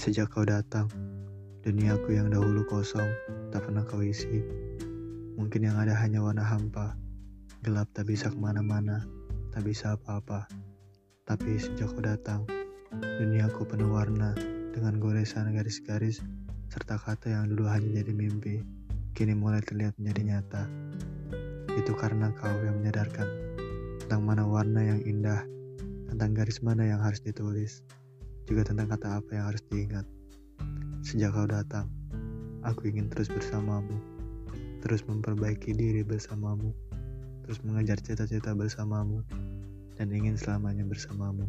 Sejak kau datang, duniaku yang dahulu kosong tak pernah kau isi. Mungkin yang ada hanya warna hampa, gelap tak bisa ke mana-mana, tak bisa apa-apa. Tapi sejak kau datang, duniaku penuh warna dengan goresan garis-garis serta kata yang dulu hanya jadi mimpi, kini mulai terlihat menjadi nyata. Itu karena kau yang menyadarkan tentang mana warna yang indah, tentang garis mana yang harus ditulis juga tentang kata apa yang harus diingat. Sejak kau datang, aku ingin terus bersamamu, terus memperbaiki diri bersamamu, terus mengejar cita-cita bersamamu, dan ingin selamanya bersamamu.